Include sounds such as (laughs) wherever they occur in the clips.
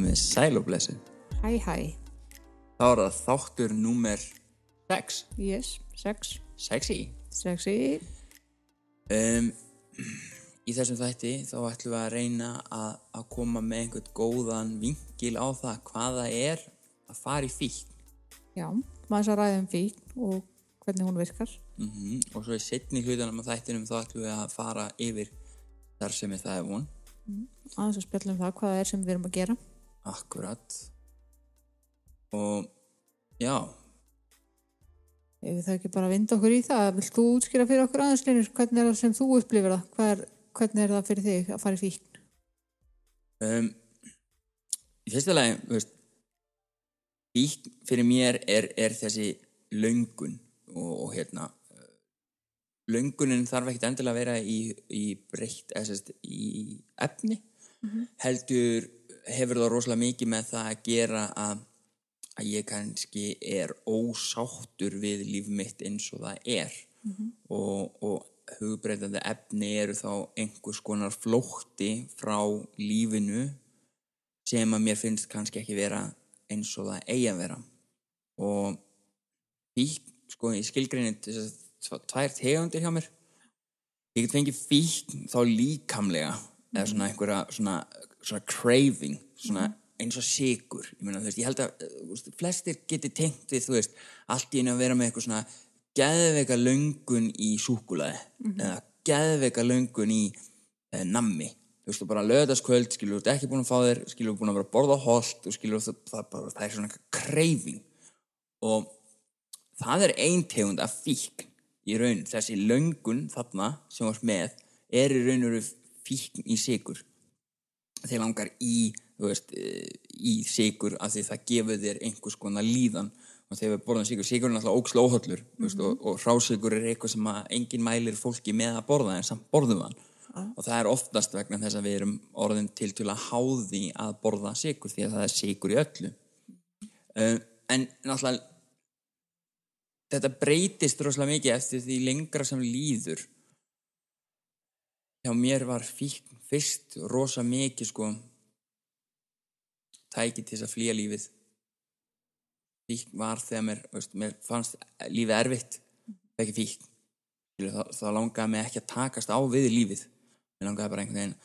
komið sæl og blessu. Hæ, hæ. Þá er það þáttur númer 6, Yes, sex. sexy. Sexy. Um, í þessum þætti þá ætlum við að reyna að, að koma með einhvern góðan vinkil á það hvað það er að fara í fíkn. Já, maður að ræða um fíkn og hvernig hún virkar. Mm Og svo í setni hlutunum af þættinum þá ætlum við að fara yfir þar sem er það er von. Aðeins að spjalla um það hvað það er sem við erum að gera. Akkurat. Og já, Ef við það ekki bara vinda okkur í það, vilt þú útskýra fyrir okkur aðeins linur hvernig er það sem þú upplifir það? Hvað er, hvernig er það fyrir þig að fara í fíkn? Um, í fyrsta lagi, veist, fíkn fyrir mér er, er þessi löngun og, og hérna, uh, löngunin þarf ekkert endilega að vera í, í breytt, eða sérst, í efni, heldur hefur það rosalega mikið með það að gera að, að ég kannski er ósáttur við líf mitt eins og það er. Og, og hugbreytandi efni eru þá einhvers konar flótti frá lífinu sem að mér finnst kannski ekki vera eins og það eigi að vera. Og fíkn, sko, þess að tvær tegundir hjá mér. Ég get fengið fíkn þá líkamlega eða svona einhverja svona, svona craving svona eins og sigur ég, meina, þú veist, ég held að þú veist, flestir geti tengt við þú veist, allt í einu að vera með eitthvað svona geðveika löngun í súkulaði eða geðveika löngun í eh, nammi. Þú veist, og bara lögðaskvöld, skilur, þú ert ekki búin að fá þér skilur, þú búin að vera að borða holt og skilur, það, það, bara, það er svona craving. Og það er ein tegund af fíkn í raun, þessi löngun þarna sem var með er í raun og veru fíkn í sigur þeir langar í veist, eh, í sigur af því það gefur þér einhvers konar líðan. Og þegar við borðum sigur, sigur er náttúrulega óksla óhöllur mm -hmm. og, og rásigur er eitthvað sem að engin mælir fólki með að borða en samt borðum hann. Og það er oftast vegna þess að við erum orðin til til að háði að borða sigur því að það er sigur í öllu. Uh, en náttúrulega þetta breytist rosalega mikið eftir því lengra sem líður. Hjá mér var fíkn fyrst rosa mikið sko tæki til þess að flýja lífið. Fíkn var þegar mér, veist, mér fannst lífið erfitt ekki fíkn. Þá, þá langaði mig ekki að takast á við lífið. Mér langaði bara einhvern veginn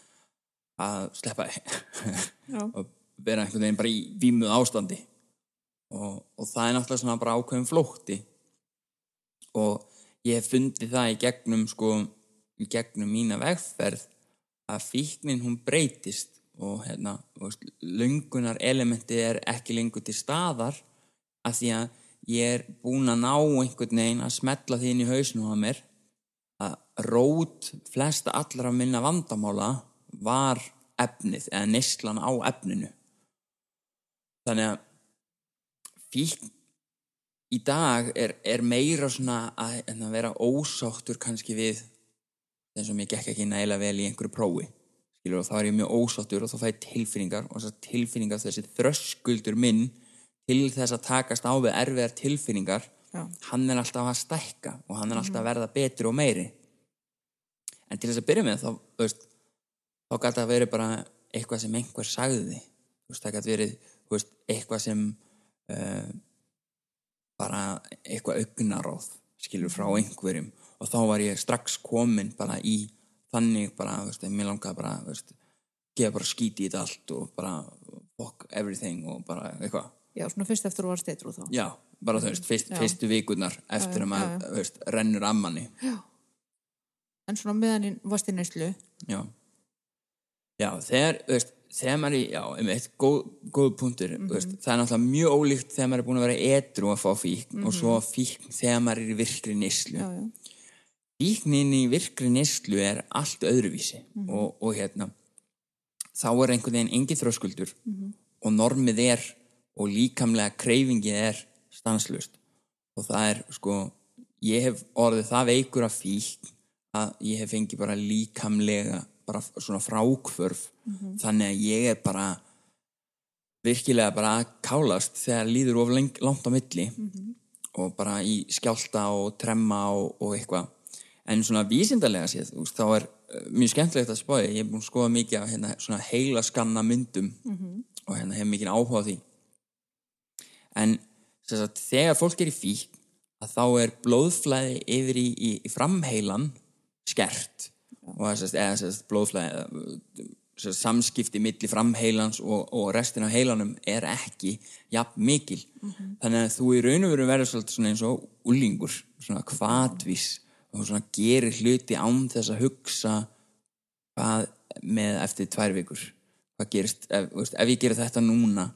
að sleppa (laughs) og vera einhvern veginn bara í vímuð ástandi. Og, og það er náttúrulega svona bara ákveðum flótti. Og ég hef fundið það í gegnum sko, í gegnum mína vegferð að fíknin hún breytist og hérna, löngunar elementi er ekki lengur til staðar af því að ég er búin að ná einhvern veginn að smetla því inn í hausnum á mér. Að rót flesta allra minna vandamála var efnið eða neyslan á efninu. Þannig að fíkn í dag er, er meira svona að, að vera ósáttur kannski við eins og mér gekk ekki nægilega vel í einhverju prófi skilur og þá er ég mjög ósáttur og þá fæ ég tilfinningar og þessar tilfinningar þessi þröskuldur minn til þess að takast á við erfiðar tilfinningar Já. hann er alltaf að stækka og hann er alltaf að verða betri og meiri. En til þess að byrja með þá, veist, þá gæti að verið bara eitthvað sem einhver sagði veist, það gæti verið veist, eitthvað sem uh, bara eitthvað augnaráð skilur frá einhverjum og þá var ég strax komin bara í þannig bara, þú veist, mér langaði bara þú veist, gefa bara skíti í þetta allt og bara fuck everything og bara eitthvað, Já, svona fyrst eftir að þú var steitrú þá. já, bara þú veist fyrst, Já. fyrstu vikurnar eftir Já, að maður, já, já. þú veist, rennur ammanni En svona meðan í varst í neyslu. já já, þegar, þú veist, þegar maður er í- já, eitt, góð, góð punktur mm veist, það er náttúrulega mjög ólíkt þegar maður er búin að vera edru að fá fíkn og svo fíkn þegar maður er í virkri nýslu Já, já. Fíknin í virkri nýslu er allt öðruvísi. Og, og hérna þá er einhvern veginn engin þröskuldur. Og normið er og líkamlega kreifingið er stanslust og það er sko ég hef orðið það veikur af fíkn að ég hef fengið bara líkamlega bara svona frákvörf þannig að ég er bara virkilega bara að kálast þegar líður of langt á milli. Og bara í skjálta og tremma og, og eitthvað en svona vísindarlega séð veist, þá er uh, mjög skemmtilegt að spáði ég er búin að skoða mikið af hérna, svona heila skanna myndum og hérna hef mikið áhuga á því. En sagt, þegar fólk er í fík að þá er blóðflæði yfir í, í, í framheilan skert. Og sagt, eða sagt, blóðflæði samskipti milli framheilans og, og restin af heilanum er ekki jafn mikil. Þannig að þú í raun og veru verður svona eins og úlingur svona kvatvís og svona gerir hluti án þess að hugsa hvað með eftir tvær vikur. Hvað gerist, ef, veist, ef ég gerir þetta núna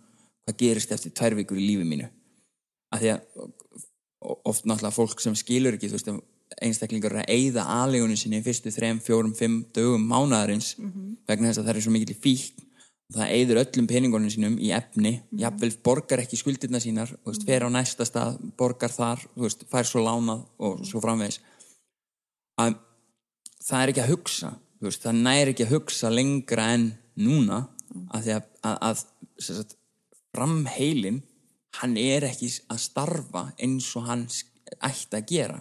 hvað gerist eftir tvær vikur í lífi mínu? Að því að oft náttúrulega fólk sem skilur ekki veist, einstaklingar að eyða aðlegunum sinni í fyrstu þrem, fjórum, fimm dögum mánaðarins vegna þess að það er svo mikil fík og það eyður öllum peningunum sínum í efni, jafnvel borgar ekki skuldirna sínar, veist, fer á næsta stað borgar þar, fær svo lánað og svo framvegis að það er ekki að hugsa veist, það næri ekki að hugsa lengra en núna að því að, að, að sagt, framheilin hann er ekki að starfa eins og hann ætti að gera.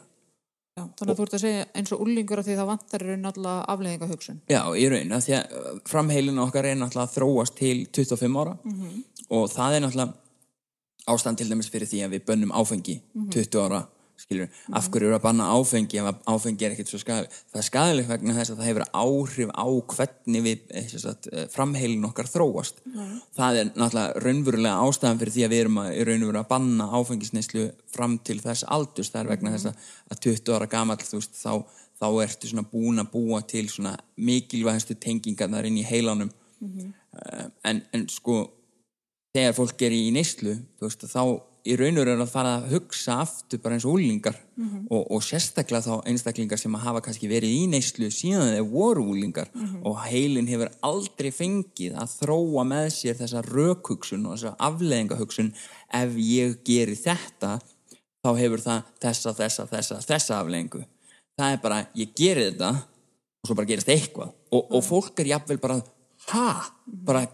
Já, þannig að þú ert að segja eins og úlingur af því það vantar raun alltaf afleðinga hugsun. Já, í raun, af því að uh, framheilin okkar er náttúrulega að þróast til 25 ára og það er náttúrulega ástand til dæmis fyrir því að við bönnum áfengi 20 ára, skilur af hverju eru að banna áfengi ef áfengi er ekkert svo skadilegt það er skadilegt vegna þess að það hefur áhrif á hvernig við eh, sagt, eh, framheilin okkar þróast. Það er náttúrulega raunverulega ástæðan fyrir því að við erum að, í raun og veru að banna áfengisneislu fram til þess aldurs. Það er vegna þess að, að 20 ára gamall þú veist, þá, þá ertu svona búin að búa til svona mikilvægastu tengingarnar inn í heilanum. Uh, en, en sko þegar fólk er í neyslu þú veist, þá í raun og raun að fara að hugsa aftur bara eins og úlingar og, og sérstaklega þá einstaklingar sem að hafa kannski verið í neyslu síðan þeir voru úlingar og heilin hefur aldrei fengið að þróa með sér þessa rökhugsun og þessa afleðingahugsun ef ég geri þetta þá hefur það þessa, þessa, þessa, þessa afleðingu það er bara, ég geri þetta og svo bara gerist eitthvað. Og, og fólk er jafnvel bara ha, bara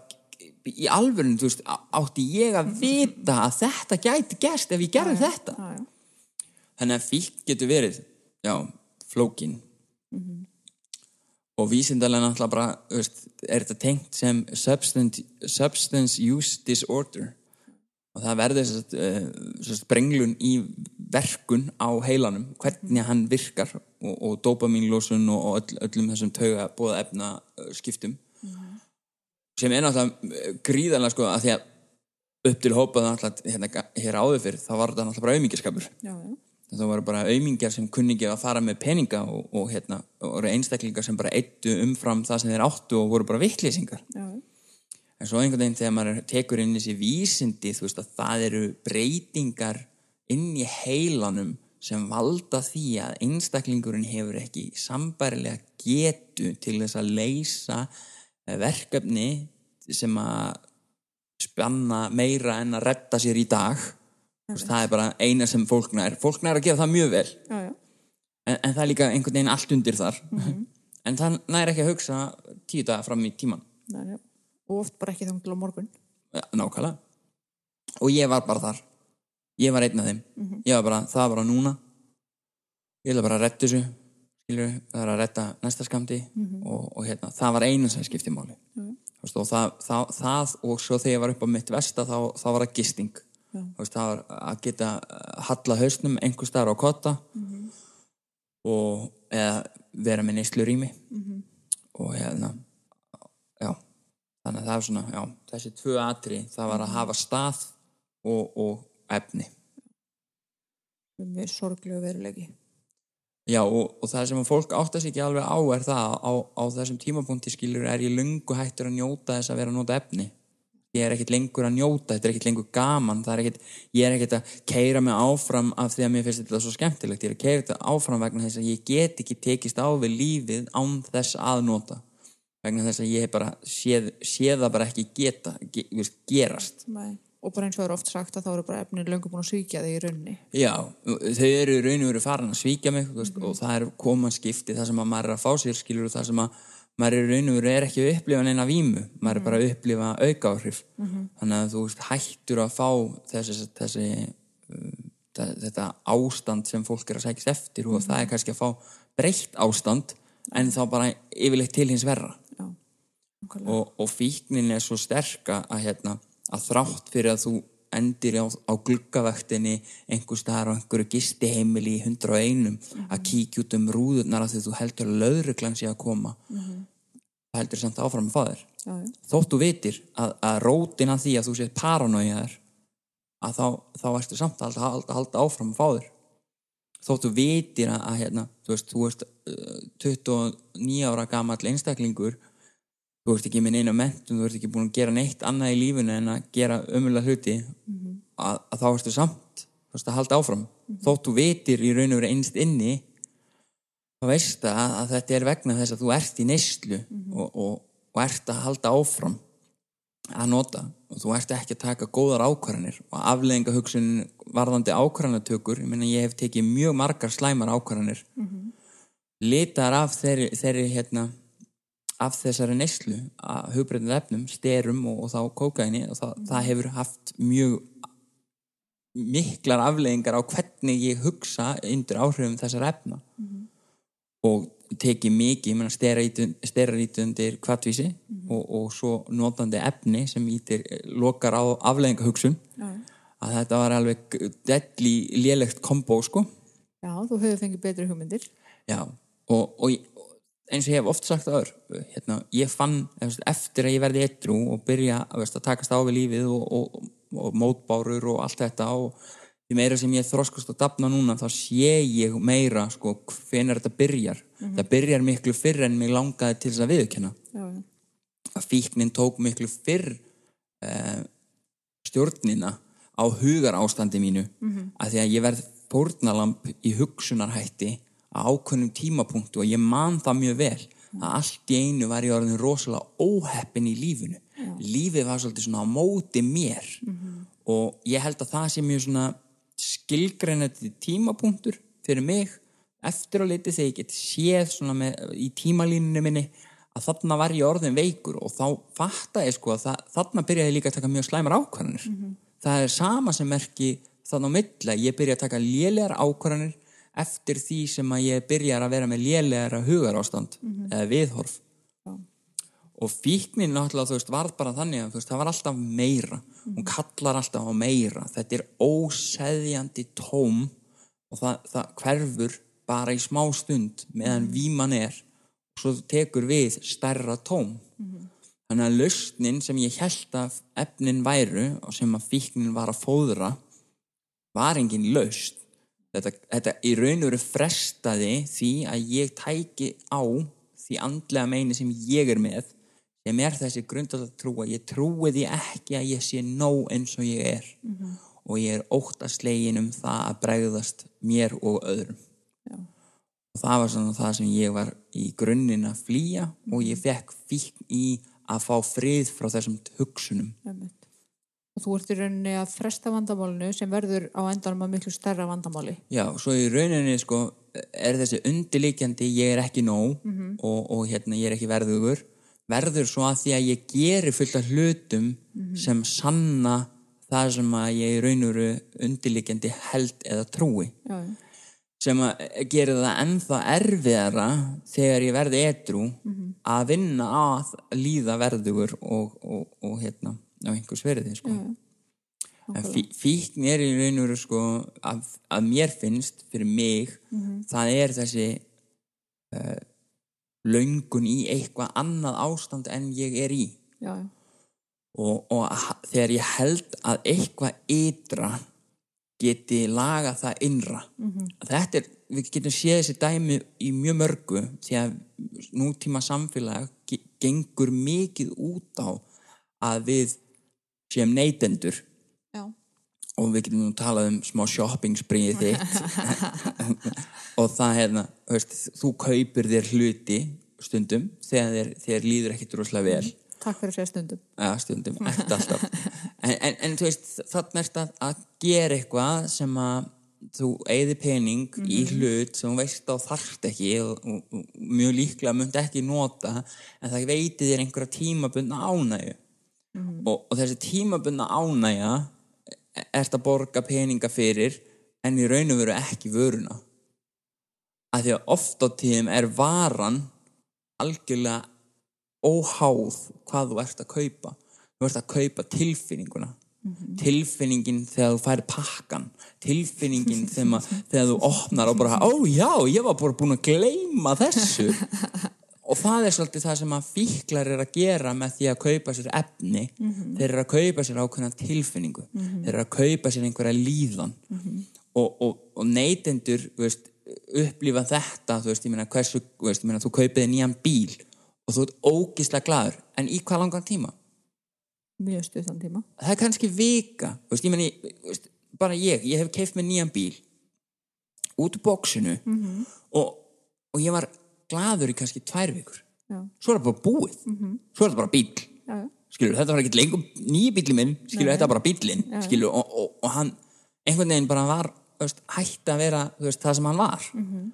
í alvörinu, þú veist, átti ég að vita að þetta gæti gerst ef ég gerði þetta? Já, já. þannig að fík getur verið já, flókin. Og vísindalega náttúrulega bara, þú veist, er þetta tengt sem substance, substance use disorder. Og það verður að uh, brenglun í verkun á heilanum, hvernig hann virkar og, og dopamínlósun og, öll, öllum þessum tauga bóða efna skiptum sem er náttúrulega eh, gríðarlega sko að því að upp til hópað náttúrulega hérna, hér áður fyrir þá var þetta náttúrulega bara auðmingjaskapur það voru bara auðmingjar sem kunni ekki að fara með peninga og, og hérna voru einstaklingar sem bara eittu umfram það sem þeir áttu og voru bara vittlýsingar en svo einhvern veginn þegar maður tekur inn þessi vísindi þú veist að það eru breytingar inn í heilanum sem valda því að einstaklingurinn hefur ekki sambærilega getu til þess að leysa verkefni sem að spanna meira en að redda sér í dag. Veist, það er bara eina sem fólk nær. Fólk nær að gera það mjög vel. Já, já. en, en það er líka einhvern veginn allt undir þar. En það nær ekki að hugsa tíu daga fram í tíman Nei. Og oft bara ekki þannig til á morgun. Ja, nákvæmlega. Og ég var bara þar. Ég var einn af þeim. Ég var bara, það var bara núna. Ég ætla bara retta þessu það er að retta næsta skamti og, og hérna, það var einu sem skipti máli. Mm. veist, og það, það, það og svo þegar ég var upp á mitt vesta þá, þá var það gisting. Veist, það var að geta uh, halla hausnum einhver staðar á kotta og eða vera með neyslu rými og hérna já, þannig að það er svona já, þessi tvö atri, það var að hafa stað og, og efni. Mjög sorglegu veruleiki. Já, og, og það sem að fólk átta sig ekki alveg á er það á, á þessum tímapunkti skilur er ég lungu hættur að njóta þess að vera að nota efni. Ég er ekkert lengur að njóta, þetta er ekkert lengur gaman er ekkert, ég er ekkert að keira mig áfram af því að mér finnst þetta svo skemmtilegt. Ég er að keira þetta áfram vegna þess að ég get ekki tekist á við lífið án þess að nota. Vegna þess að ég hef bara séð, séð það bara ekki geta ge, veist, gerast. Nei. Og bara eins og það er oft sagt að þá eru bara efnir löngu búin að svíkja þig í raunni. Já, þau eru í raun og veru farin að svíkja mig þú veist, og það er koma skipti það sem að maður er að fá sér skilur og það sem að maður er í raun og veru er ekki að upplifa neina vímu maður er bara að upplifa aukaáhrif þannig að þú hættur að fá þessi, þessi þe- þetta ástand sem fólk er að sækist eftir og það er kannski að fá breytt ástand en þá bara yfirleitt til hins verra. Já, og, og fíknin er svo sterka að, hérna, að þrátt fyrir að þú endir á, á gluggavektinni einhver staðar á einhverju gisti heimili í 101 að kíkja út um rúðurnar að því þú heldur að löðruglan sé að koma það heldur samt áfram með fæðir já, já, þótt þú vitir að, að rótin að því að þú séð paranoiðar að þá, þá ertu samt að halda, halda, áfram að fá þér. Þótt þú vitir að, að hérna, þú veist, þú veist uh, 29 ára gamall einstaklingur þú ert ekki með neina mentum, þú ert ekki búin að gera neitt annað í lífinu en að gera ömulega hluti. Að, að þá ertu samt þú veist, að halda áfram. Þótt þú vitir í raun og veru einst inni þá veist að, að þetta er vegna þess að þú ert í neyslu og, og, og ert að halda áfram að nota. Og þú ert ekki að taka góðar ákvarðanir. Og afleðinga hugsunin varðandi ákvarðanatökur ég ég hef tekið mjög margar slæmar ákvarðanir. Litar af þeirri, þeirri hérna, af þessari neyslu að hugbreytið efnum, styrum og, og þá kókaini og það, það hefur haft mjög miklar afleðingar á hvernig ég hugsa undir áhrifum þessar efna. Og tekið mikið, ég meina stera ít undir kvartvísi og, og svo notandi efni sem ítir lokar á afleðingahugsun já, að þetta var alveg delli lélegt kombo sko. Já, þú hefur fengið betri hugmyndir. Já, og, og ég- eins og ég hef oft sagt það hérna, ég fann eftir að ég verði ettrú og byrja veist, að takast á við lífið og, og, og mótbárur og allt þetta og því meira sem ég þroskast og dafna núna þá sé ég meira sko hvenær þetta byrjar. Það byrjar miklu fyrr en mig langaði til þess að já, já, að fíknin tók miklu fyrr uh, stjórnina á hugar ástandi mínu -hmm. að því að ég verð fórnalamb í hugsunarhætti á ákveðnum tímapunktu og ég man það mjög vel að allt í einu var ég orðin rosalega óheppin í lífinu. Lífið var svolítið svona á móti mér. Og ég held að það sé mjög svona skilgreinandi tímapunktur fyrir mig eftir að liti þegar ég get séð svona með, í tímalínunni minni að þarna var ég orðin veikur og þá fatta ég sko að það, þarna byrjaði líka að taka mjög slæmar ákvarðanir. Það er sama sem merki þannig á milla ég byrja að taka lélegar ákvarðanir eftir því sem að ég byrjar að vera með lélegar hugarástand eða viðhorf. Og fíknin náttúrulega þú veist varð bara þannig að veist það var alltaf meira. Hún kallar alltaf á meira. Þetta er óseðjandi tóm og það, það hverfur bara í smá stund meðan víman er. Og svo tekur við stærra tóm. Þannig að lausnin sem ég held að efnin væru og sem að fíknin var að fóðra var engin lausn þetta, þetta í raun og veru frestaði því að ég tæki á því andlega meini sem ég er með sem er þessi grundað að trúa ég trúi því ekki að ég sé nóg eins og ég er. Og ég er óttaslegin um það að bregðast mér og öðrum. Já, og það var svona það sem ég var í grunninn að flýja og ég fekk fíkn í að fá frið frá þessum hugsunum. Einmitt. Og þú ert í rauninni að fresta vandamálinu sem verður á endanum að miklu stærra vandamáli. Já, svo í rauninni sko er þessi undirlíkjandi ég er ekki nóg og, og hérna ég er ekki verðugur verður svo að því að ég geri fullt af hlutum sem sanna það sem að ég í raun og veru undirlíkjandi held eða trúi. Já, sem að gera það ennþá erfiðara þegar ég verði edru að vinna að líða verðugur og, og, og hérna á einhvers verði sko. en fí, fíkn er í raun og veru sko að, að mér finnst fyrir mig það er þessi uh, löngun í eitthvað annað ástand en ég er í. Já, já, og, og að- þegar ég held að eitthvað ytra geti laga það innra. Þetta er, við getum séð þessi dæmi í mjög mörgu því að nútíma samfélag ge- gengur mikið út á að við séum neytendur. Já, og við getum nú talað um smá shoppingsbríði (laughs) þitt. Og það hérna veist, þú kaupir þér hluti stundum þegar þér, þér líður ekkit rosalega vel. Takk fyrir að segja stundum. Já, stundum, ekkert alltaf. (laughs) En, en, en þú veist, þannig er að, að gera eitthvað sem að þú eigði pening í hlut sem þú veist á þarft ekki og, og, og mjög líklega myndi ekki nota en það veiti þér einhverja tímabundna ánægju og, og þessi tímabundna ánægja ert að borga peninga fyrir en í raun og veru ekki vöruna? Að því að oft á tíðum er varan algjörlega óháð hvað þú ert að kaupa. Þú ert að kaupa tilfinninguna. Tilfinningin þegar þú færi pakkan tilfinningin (laughs) þegar, þegar þú opnar og bara, ó já, ég var bara búin að gleyma þessu (laughs) og það er svolítið það sem að fíklar er að gera með því að kaupa sér efni. Þeir eru að kaupa sér ákveðna tilfinningu. Þeir eru að kaupa sér einhverja líðan. Og, og, og neytendur veist, upplifa þetta þú veist, ég meina, hversu, veist, ég meina, þú kaupiði nýjan bíl og þú ert ógislega glaður. En í hvað langan tíma? mjög stuttan tíma. Það er kannski vika. Veist, ég þú veist, bara ég ég hef keift með nýjan bíl. Út úr bóksinu og, og ég var glaður í kannski tvær vikur. Já, svo er það bara búið. Svo er það bara bíl já, já, skilur, þetta var ekki lengur nýji bíli minn skilur, þetta var bara bílinn Já. skilur, og, og, og hann einhvern veginn bara var veist, hætti að vera veist, það sem hann var. Mm -hmm.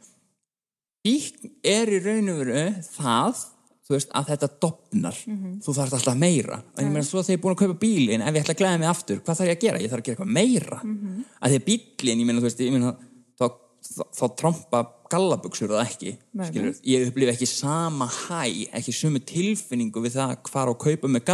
er í raun og veru það veist, að þetta dopnar. Þú þarf alltaf meira. En ég meina svo þegar ég er búin að kaupa bílinn ef ég ætla að glæða mig aftur, hvað þarf ég að gera? Ég þarf að gera eitthvað meira. Að því að bílinn, ég meina, þá, þá, þá trompa gallabuxur það ekki, skilur, ég upplifi ekki sama hæ, ekki sumu tilfinningu við það hvar á að kaupa með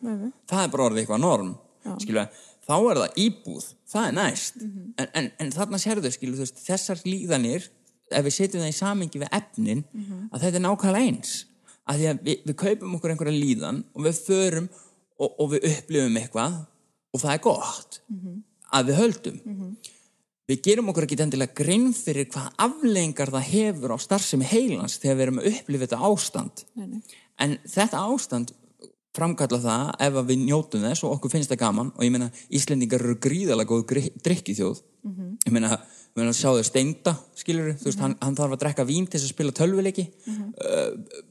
nei. það er bara orðið eitthvað norm skilur, þá er það íbúð það er næst. En, en, en þarna sérðu, skilur, veist, þessar líðanir ef við setjum það í samingi við efnin að þetta er nákvæmlega eins. Að því að við, við kaupum okkur einhverja líðan og við förum og, og við upplifum eitthvað og það er gott að við höldum við gerum okkur ekki endilega grinn fyrir hvað aflengar það hefur á starfsemi heilans þegar við erum að upplifa þetta ástand. Nei, nei. en þetta ástand framkalla það ef við njótum þess og okkur finnst það gaman. Og ég meina Íslendingar eru gríðalega góð drikkjuþjóð ég meina, ég meina sjáðu steinda skilur þú veist, hann, hann þarf að drekka vín til þess að spila tölvuleiki. Uh,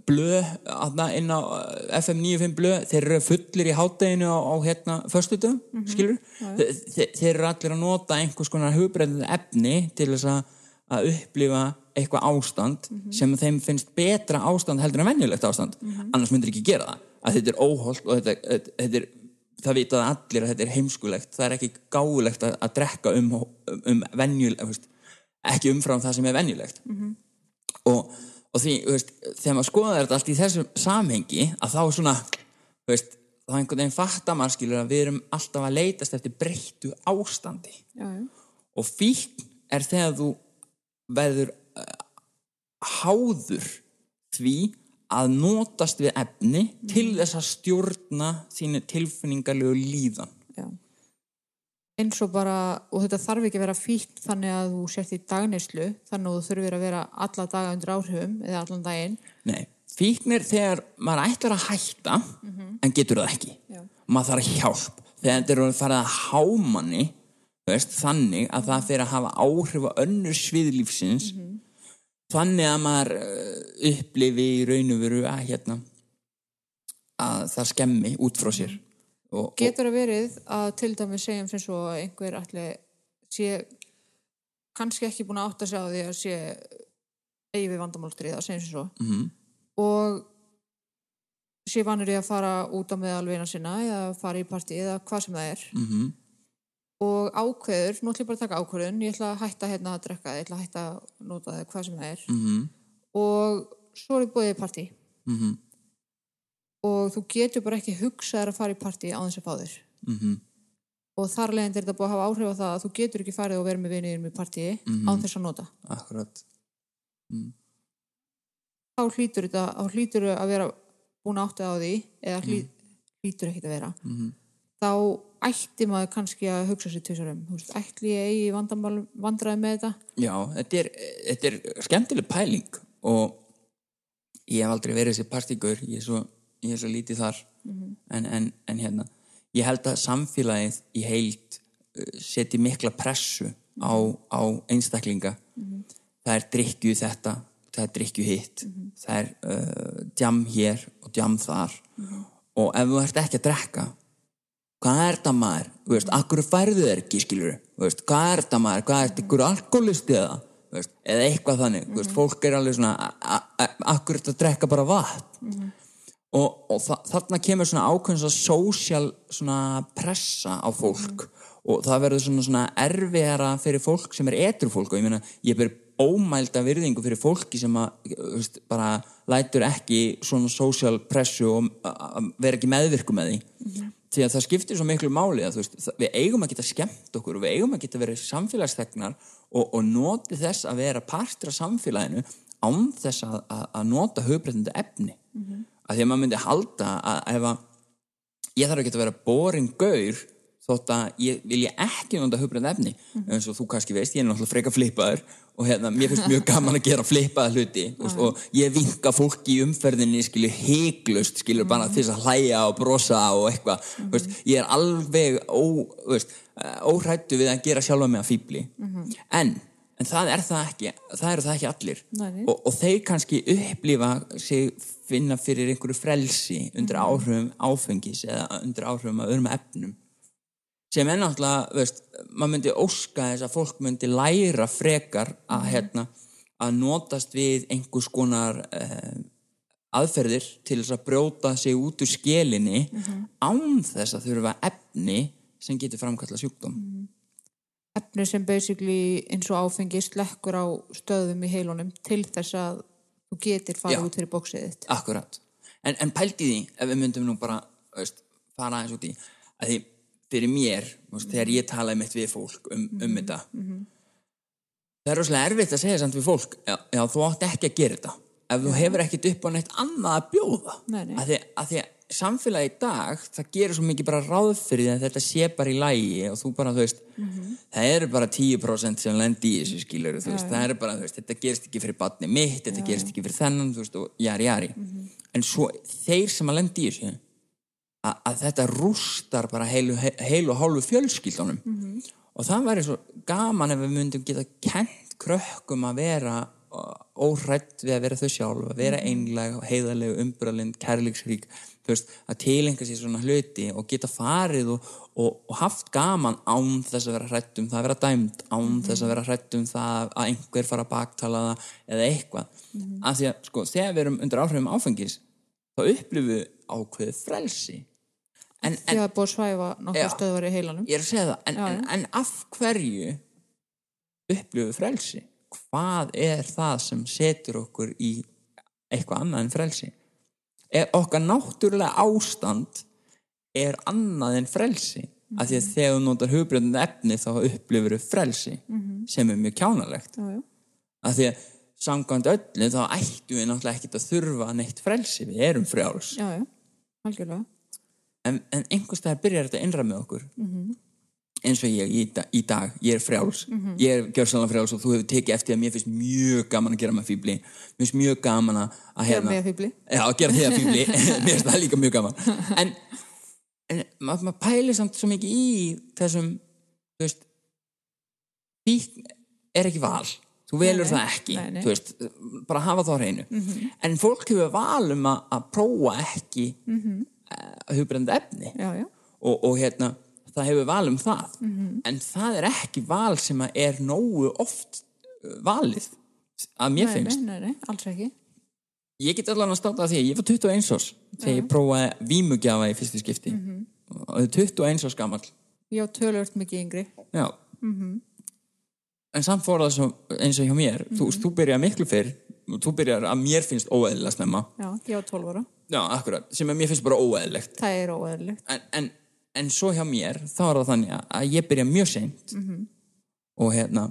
blöð inn á uh, FM 95 blöð, þeir eru fullir í hátteginu á, á hérna föstudum skilur, Þe, þe þeir eru allir að nota einhvers konar hugbreyðið efni til þess að að upplifa eitthvað ástand sem þeim finnst betra ástand heldur en venjulegt ástand. Annars myndir ekki gera það. Að þetta er óholt og þetta, þetta, þetta er það vitaði allir að þetta er heimskulegt. Það er ekki gáulegt að, að drekka um, um, venjulegt ekki umfram það sem er venjulegt. Og, og því, veist, þegar maður skoðar þetta allt í þessu samhengi að þá svona veist, þá einhvern veginn fattar maður skilur að við erum alltaf að leitast eftir breyttu ástandi. Já, já, og fíkn er þegar þú verður uh, háður því að notast við efni til þess að stjórna þínu tilfinningarlegu líðan. Já. Eins og bara, og þetta þarf ekki að vera fíkt þannig að þú sért í dagneyslu þannig að þú þurfir að vera alla daga undir áhrifum eða allan daginn. Nei, fíkn er þegar maður ætlar að hætta en getur það ekki. Já. maður þarf hjálp. Þegar þetta er orðið farið að hámanni veist, þannig að það fyrir að hafa áhrif á önnur sviðlífsins þannig að maður uh, upplifi í raun og veru að hérna að það skemmi út frá sér. Og, getur það verið að til dæmis segjum sem svo að einhver allir sé kannski ekki búin að átta sig á því að sé eigi við vandamálstrið segjum sem svo. Mhm. og sé vanur í að fara út á meðalvina sinna eða fara í partí eða hvað sem það er. Mm og ákveður, nú ætlum ég bara að taka ákveðun ég ætla að hætta hérna að drekka ég ætla að hætta að nota það hvað sem það er Mhm. og svo er búið í partí Mhm. og þú getur bara ekki hugsað að fara í partí á þess að fá þér Mhm. og þar leðin er þetta búið að hafa áhrif á það að þú getur ekki farið og verið með vinniðin með partíi Mhm. án þess að nota akkurat þá hlýtur þetta, þá hlýtur að vera búin átta á því eða hlý, hlýtur ekkit að vera Mhm. þá ætti maður kannski að hugsa sér tvisarum, ætli ég eigi vandræði með þetta? Já, þetta er, þetta er skemmtileg pæling og ég hef aldrei verið þessi partíkur, ég er svo, ég er svo lítið þar. En, en, en hérna, ég held að samfélagið í heild uh, seti mikla pressu á, á einstaklinga. Það er drikkju þetta það er drikkju hitt. Það er uh, djam hér og djam þar. Og ef þú ert ekki að drekka hvað er þetta maður, þú veist, akkur færðu þér ekki, skilur, þú veist, hvað er þetta maður? Hvað er þetta, ykkur alkoholisti eða veist, eða eitthvað þannig, þú veist, fólk er alveg svona, akkur þetta að drekka bara vatn? Og, og þa þarna kemur svona ákveðin svona social svona pressa á fólk. Og það verður svona, svona erfiðara fyrir fólk sem er etru fólk. Og ég meina, ég ber ómælda virðingu fyrir fólki sem að veist, bara lætur ekki svona social pressu og að- að vera ekki meðvirku með því því að það skiptir svo miklu máli að veist, við eigum að geta skemmt okkur og við eigum að geta verið samfélagsþegnar og, og noti þess að vera partur af samfélaginu án þess að, að, að nota höfbreytandi efni. Mm að því að maður myndi halda að ef að ég þarf ekki að vera boring gaur þótt að ég vil ég ekki nota hugbreynd efni. Eins og þú kannski veist, ég er náttúrulega freka flippaður og hérna, mér finnst mjög gaman að gera flippaða hluti veist, og ég vinka fólki í umferðinni skilur heiklust, skilur bara til þess að hlæja og brosa og eitthvað. Veist, ég er alveg ó, veist, óhrættu við að gera sjálfa mig að fýbli en, en það er það ekki það eru það ekki allir. Og, og þeir kannski upplifa sig finna fyrir einhverju frelsi undir áhrifum áfengis eða undir áhrifum að öðrum efnum sem er náttúrulega, veist, maður myndi óska þess að fólk myndi læra frekar að, hérna, að notast við einhvers konar uh, aðferðir til þess að brjóta sig út úr skelinni án þess að þurfa efni sem getur framkalla sjúkdóm. Efni sem basically eins og áfengi slekkur á stöðum í heilunum til þess að þú getur farið Já. út fyrir bóksið þitt. Akkurat. En, en pældi því, ef við myndum nú bara veist, fara aðeins út í, að því fyrir mér, veist, þegar ég talaði mitt við fólk um, um þetta, það er rosalega erfitt að segja samt við fólk, já, já þú átt ekki að gera þetta. Ef þú hefur ekkit upp á neitt annað að bjóða. Nei, nei. Að því, að því að samfélagi í dag, það gerir svo mikið bara ráð fyrir því að þetta sé bara í lægi og þú bara, þú veist, það eru bara 10% sem lendi í þessu skilur, þú veist, það eru bara, þú veist, þetta gerist ekki fyrir batni mitt, þetta gerist ekki fyrir þennan, þú veist, og jari, jari. En svo þeir sem að lendi í þessu, að, þetta rústar bara heilu, heilu hálfu fjölskyldunum. Og það væri svo gaman ef við myndum geta kent krökkum að vera óhrætt við að vera þau sjálf að vera einleg, heiðarleg, umbralind kærleiksrík, þú veist að tilenga sér svona hluti og geta farið og, og, og haft gaman án þess að vera hrætt um það að vera dæmd án þess að vera hrætt um það að einhver fara að baktala það eða eitthvað. Af því að sko þegar við erum undir áhrifum áfengis þá upplifum við ákveðið frelsi en, því að búið að svæfa Já. stöðvar í heilanum. Ég er að segja það en, Já, en, en af hverju upplifum við frelsi? Hvað er það sem setur okkur í eitthvað annað en frelsi? Er okkar náttúrulega ástand er annað en frelsi? Af því að þegar þú notar hugbreyndandi efni þá upplifur við frelsi sem er mjög kjánalegt. Já, já. af því að samkvæmt öllu þá ættum við náttúrulega ekkert að þurfa neitt frelsi, við erum frjáls. Já, já, algjörlega en, en einhvers staðar byrjar þetta innra með okkur. Mhm. eins og ég í, í dag, ég er frjáls. Ég er gjörsanlega frjáls og þú hefur tekið eftir að mér finnst mjög gaman að gera með fíbli mér finnst mjög gaman að að Gera að fíbli (laughs) (laughs) mér finnst það líka mjög gaman. (laughs) En, en maður mað pælir samt svo mikið í þessum þú veist fíkn er ekki val. Þú velur nei. það ekki Nei, nei. veist, bara hafa það á hreinu. En fólk hefur val um að, prófa ekki mm -hmm. uh, hugbrenda efni. Já, já, og, og hérna það hefur val um það. En það er ekki val sem er nógu oft uh, valið að mér nei, finnst. nei, nei, nei, alls ekki. Ég get allan að státa að því, ég var 21 árs þegar ég prófaði vímugjafa í fyrstu skipti. Og það er 21 árs gamall. Já, tölvört mikið yngri. Já. En samt fór það svo, eins og hjá mér. Þú, þú byrjar miklu fyrr og þú byrjar að mér finnst óeðlilega snemma. Já, ég var 12 ára já, akkurat, sem að mér finnst bara óeðlilegt. Það er óeðlilegt. En, en, en svo hjá mér þá er það þannig að- ég byrja mjög seint. Og hérna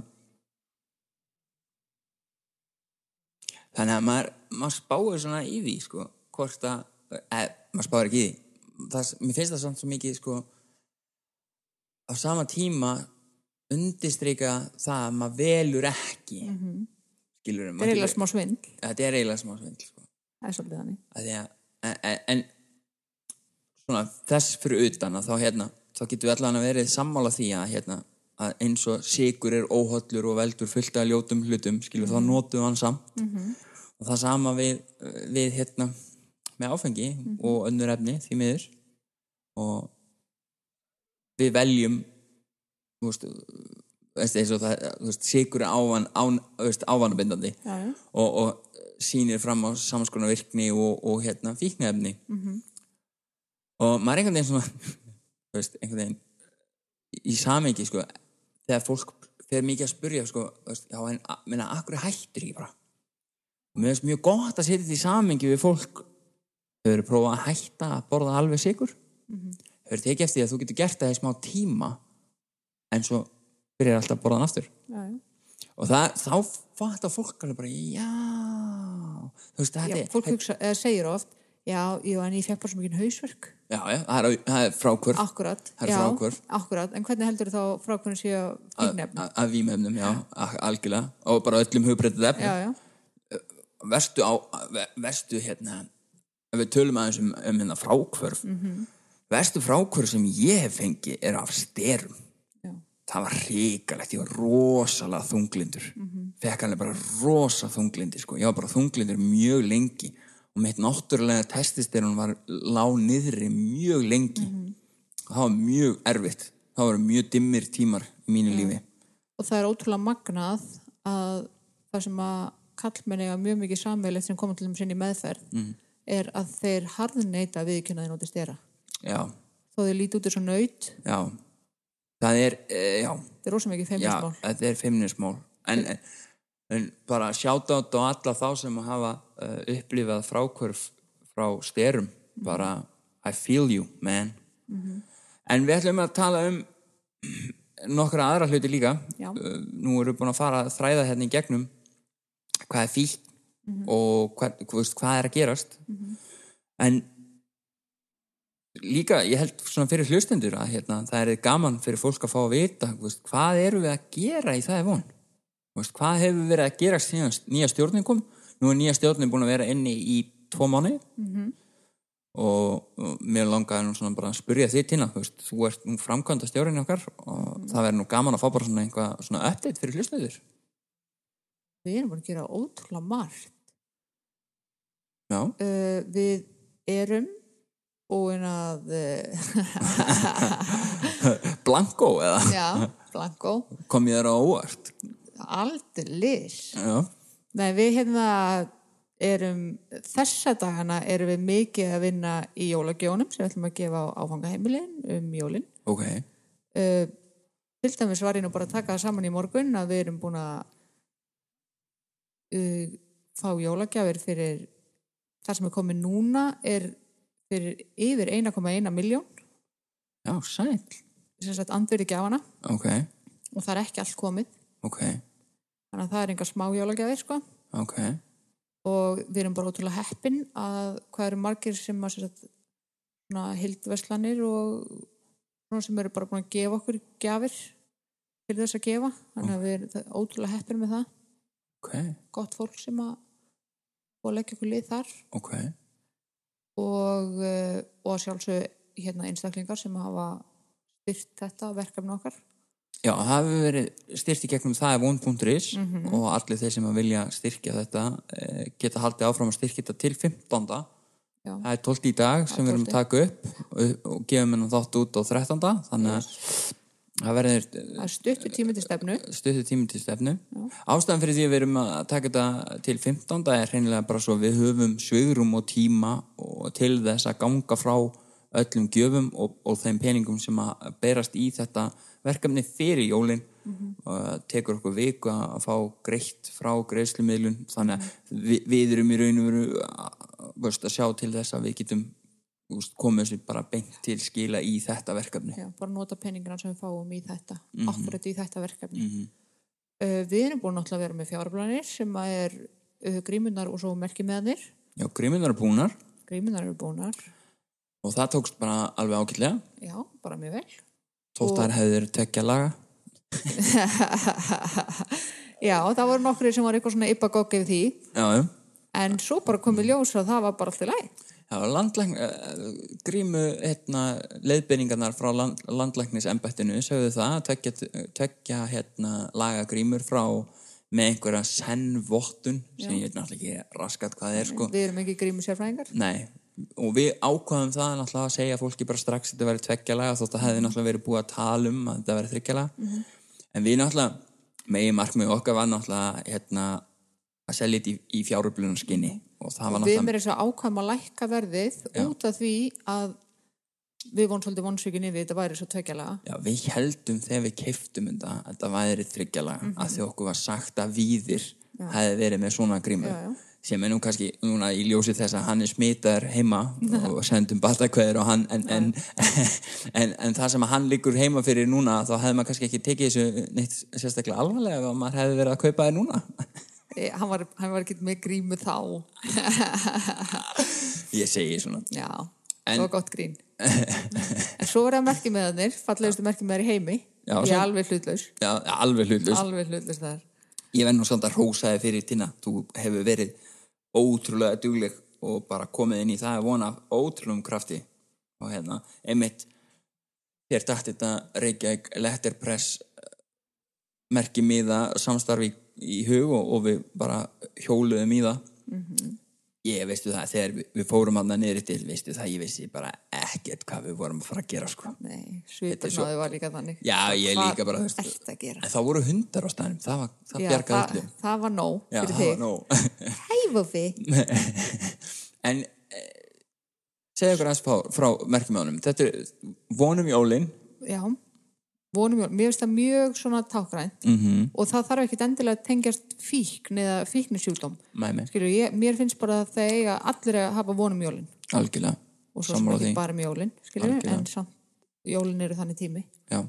þannig að maður, maður spáir svona í því sko, hvort að eða, maður spáir ekki í því. Það, mér finnst það samt svo mikið sko á sama tíma undistrika það að maður velur ekki. Mm -hmm. skilur það er eiginlega smá svindl. Þetta er eiginlega smá svindl sko. það er svolítið þannig. Að því að en, en, svona þess fyrir utan að þá hérna þá getum við allan að verið sammála því að hérna að eins og sigur er óhollur og veldur fullt af ljótum hlutum skilur þá notum við hann samt. Og það sama við, við hérna með áfengi og önnur efni því miður. Og við veljum þú veist eins og það, þú veist, sigur ávan, án, veist, ávanabindandi já, já, og, og sýnir fram á samanskona virkni og, og hérna fíknefni -hmm. og maður er einhvern veginn svona þú veist, einhvern veginn í samengi sko, þegar fólk þegar mikið að spyrja sko, þú veist, já, en minna, akkur hættir ég bara? Og mér finnst mjög gott að setja þetta í samengi við fólk. Þau eru prófað að hætta að borða alveg sigur þau eru tekið eftir því að þú getur gert það í smá tíma en svo byrjar alltaf að borða hann aftur. Já, já. og það, þá fattar fólk alveg bara, já þú veist, Já, þetta er fólk hugsa, eða segir oft já, já, en ég fekk bara svo mikið hausverk. Já, já, það er, það er frákvörf akkurat, Það er já, fráhvörf. akkurat en hvernig heldur þá frákvörn sé að fíknefn að- vímefnum, já, algjörlega. Og bara öllum hugbreytið já, já, verstu á ve- verstu hérna ef við tölum aðeins um, um hérna frákvörf Mhm. verstu frákvörf sem ég hef fengið er af styrum já, það var hrikalegt, ég var rosalega þunglindur. Mhm. fekk hann bara rosa þunglindi sko. ég var bara þunglindur mjög lengi. Og mitt náttúrulega testisterun var lág niðri mjög lengi. Mhm. og það var mjög erfitt. Það voru mjög dimmir tímar í mínu lífi. Og það er ótrúlega magnað að það sem að kallmenn eiga mjög mikið samveilegt sem komum til þeim sinni meðferð Mhm. er að þeir harðneita viðkynna þeir notið stera já, þó þeir líti út þessu nöyt já það er, e, já. Þetta er rosa mikið Já, feimnismál. þetta er feimnismál. En, en, en bara sjáta á alla þá sem hafa uh, upplifað frákvörf frá styrum bara I feel you, man. En við ætlum að tala um nokkra aðra hluti líka. Já. uh, nú erum við búin að fara að þræða hérna í gegnum hvað er fílt og hvað, hvað, er að gerast. En líka, ég held svona fyrir hlustendur að hérna, það er gaman fyrir fólk að fá að vita veist, hvað eru við að gera í það er von? Veist, hvað hefur verið að gera síðan nýja stjórnin kom? Nú er nýja stjórnin búin að vera inni í tvo mánu -hmm. og, og mér langaði nú svona bara að spyrja þig tína þú, þú ert nú framkvæmda stjórnin okkar og það verður nú gaman að fá bara svona einhvað svona update fyrir hlustendur. Við erum búin að gera ótrúlega margt. Já, uh, við erum búin að (laughs) uh, Blanko eða? Já, blanko kom ég þér á óvart? Aldeilis. Já, Nei, við hérna erum, þessa dagana erum við mikið að vinna í jólagjónum sem við ætlum að gefa á áfangaheimilin um jólin. ok. Uh, til dæmis var ég nú bara að taka það saman í morgun að við erum búin að uh, fá jólagjafir fyrir það sem er komið núna er fyrir yfir 1,1 miljón Já, sæl sem sagt andverði gjafana. Ok, og það er ekki allt komið. Ok, þannig að það er enga smá jólagjafir sko. Ok. Og við erum bara ótrúlega heppin að hvað eru margir sem að hildveslanir og sem eru bara búin að gefa okkur gjafir til þess að gefa. Þannig að við erum ótrúlega heppin með það. Gott fólk sem að og leggja okkur lið þar. Ok og, uh, og sjálfsög hérna einstaklingar sem hafa styrt þetta verkefni okkar Já, það hefur verið styrkt í gegnum það er von.is og allir þeir sem vilja styrkja þetta eh, geta haldið áfram að styrkja þetta til 15. Já. Það er 12 í dag sem við erum að taka upp og, og gefum hennan þátt út á 13. Þannig að það verður það er stuttu tími til stefnu stöðu tími til stefnu. Ástæðan fyrir því að við erum að taka þetta til 15. er hreinlega bara svo við höfum svigrum og tíma til þess að ganga frá öllum gjöfum og, og þeim peningum sem að berast í þetta verkefni fyrir jólin og það tekur okkur viku að fá greitt frá greiðslumiðlun. Þannig að við, við erum í raun og veru að, veist, að sjá til þess að við getum komið þessu bara beint til skila í þetta verkefni. Já, bara nota peningina sem við fáum í þetta Mhm. akkurat í þetta verkefni. Uh, við erum búin að vera með fjárplanir sem að er uh, grímunar og svo merkimeðanir Já, grímunar er búnar grímunar eru búnar. Og það tókst bara alveg ágætlega. Já, bara mjög vel. Þótt þær hefur tekja laga. (laughs) Já, það voru nokkri sem var eitthvað svona yppagogg yfir því. Já, en svo bara komið ljós að það var bara alltaf læg Já, landlækn, uh, grímu hérna, leiðbyrningarnar frá land, landlæknisembættinu sögðu það að tekja, tekja hérna, laga grímur frá með einhverja sennvottun sem ég er náttúrulega ekki raskat hvað það er sko. við erum ekki grímu sérfræðingar. Nei, og við ákvaðum það náttúrulega að segja fólki bara strax að þetta verið tveggjalaga þótt að hefði náttúrulega verið búið að tala um að þetta verið þryggjalaga en við náttúrulega megi markmið okkar var náttúrulega hérna, að selja þetta í, í fjáröflunarskinni og það var við náttúrulega erum þess að ákvæm að lækka verðið út af því að við vorum svolítið vonsvíkin yfir þetta væri svo tvekjalega Já, við heldum þegar við keiftum þetta að þetta væri þryggjalega Mhm. að því okkur var sagt að víðir hefði verið með svona grímu. Já, já. sem er nú kannski núna í ljósi þess að hann er smitaður heima og (laughs) sendum batakveður og hann en, en, (laughs) en, en það sem hann liggur heima fyrir núna þá hefði maður kannski ekki tekið þessu neitt sérstaklega alvarlega ef maður hefði verið að kaupa þér núna. E, hann, var, hann var ekki með grímu þá. (laughs) Ég segi svona. Já, það var gott grín en svo það með þannir fallegustu þær í heimi. Já, ég er alveg hlutlaus. Já, alveg hlutlust alveg hlutlaus þar. Ég verð nú samt að hrósa þig fyrir Tina. Þú hefur verið ótrúlega dugleg og bara komið inn í það. Að vona af ótrúlegum krafti. Og hérna, einmitt þér dætt þetta Reykjavík Letterpress eh, merki miða samstarfi í hug og, og við bara hjóluðum í það ég veistu það, þegar við, við fórum hann niður til, veistu það, ég vissi bara ekkert hvað við vorum að fara að gera sko. Nei, náðu var líka þannig. Já, ég Hvað líka bara, þú veist- að það voru hundar á staðnum, það, var, það Já, bjargaði það, öllu. það var nóg Já, fyrir þig. nóg. Hæfufi (laughs) En eh, segja okkur aðeins frá, frá merkjumjónum. Þetta er vonum jólin. já, vonum mér finnst það mjög svona tákrænt Mm -hmm. og það þarf ekki endilega að tengjast fíkn eða ég, mér finnst bara að það eiga allir að hafa vonum jólin algjörlega. og svo sem ekki bara um jólin skilur, Algjörlega. en samt jólin eru þannig tími Já,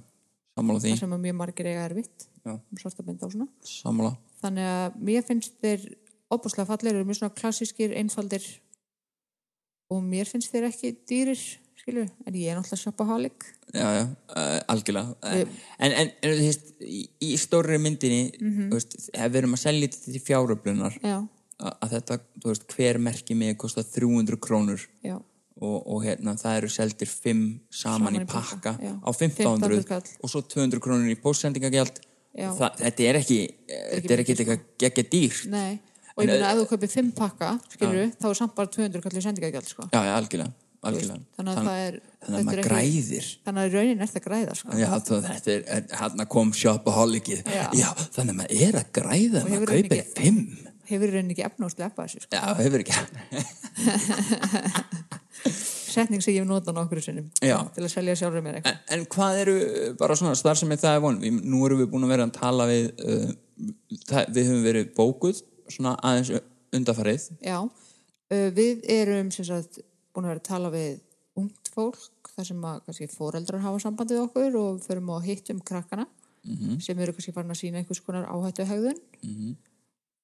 sammála því. þar sem mjög margir eiga erfitt Já. um Sammála. þannig að mér finnst þeir opaslega fallir eru mjög svona klassískir, einfaldir og mér finnst þeir ekki dýrir skilur, en ég er náttúrulega shopaholic Já, já, uh, algjörlega. Uh, Við- en, en, en þú veist, í, í stórri myndinni, þú veist, ef við erum að selja þetta til fjáröflunar, já, að, að þetta, þú veist, hver merki mig kostar 300 krónur já, og, og hérna, það eru seldir 5 saman, í pakka, já. á 1500 1500 kall. og svo 200 krónur í póstsendingagjald. Já. Það, þetta er ekki, þetta er ekki eitthvað geggja dýrt. nei og ég En, meina ef þú kaupir fimm pakka skilur, þá er samt bara 200 kallið sendingagjald sko. Já, já, algjörlega, algjörlega. þannig að það er Þannig að maður græðir. þannig að raunin er það græða sko. Já, þú, þetta er, hérna kom shopaholikið. Já. Já, þannig að maður er að græða, maður hefur kaupir fimm. hefur raunin ekki efna og sleppa þessu sko. Já, hefur ekki. (laughs) setning sem ég hef notað nokkur sinnum til að selja sjálfur mér eitthvað En, en hvað eru bara svona starfsemi það er von? Við, nú erum við búin að vera að tala við, uh, það, við höfum verið bókuð svona aðeins undarfarið. Já, uh, við erum sem sagt búin að vera að tala við ungt fólk þar sem að kannski foreldrar hafa samband við okkur og förum og hittum krakkana sem eru kannski farin að sína einhvers konar áhættu hegðun.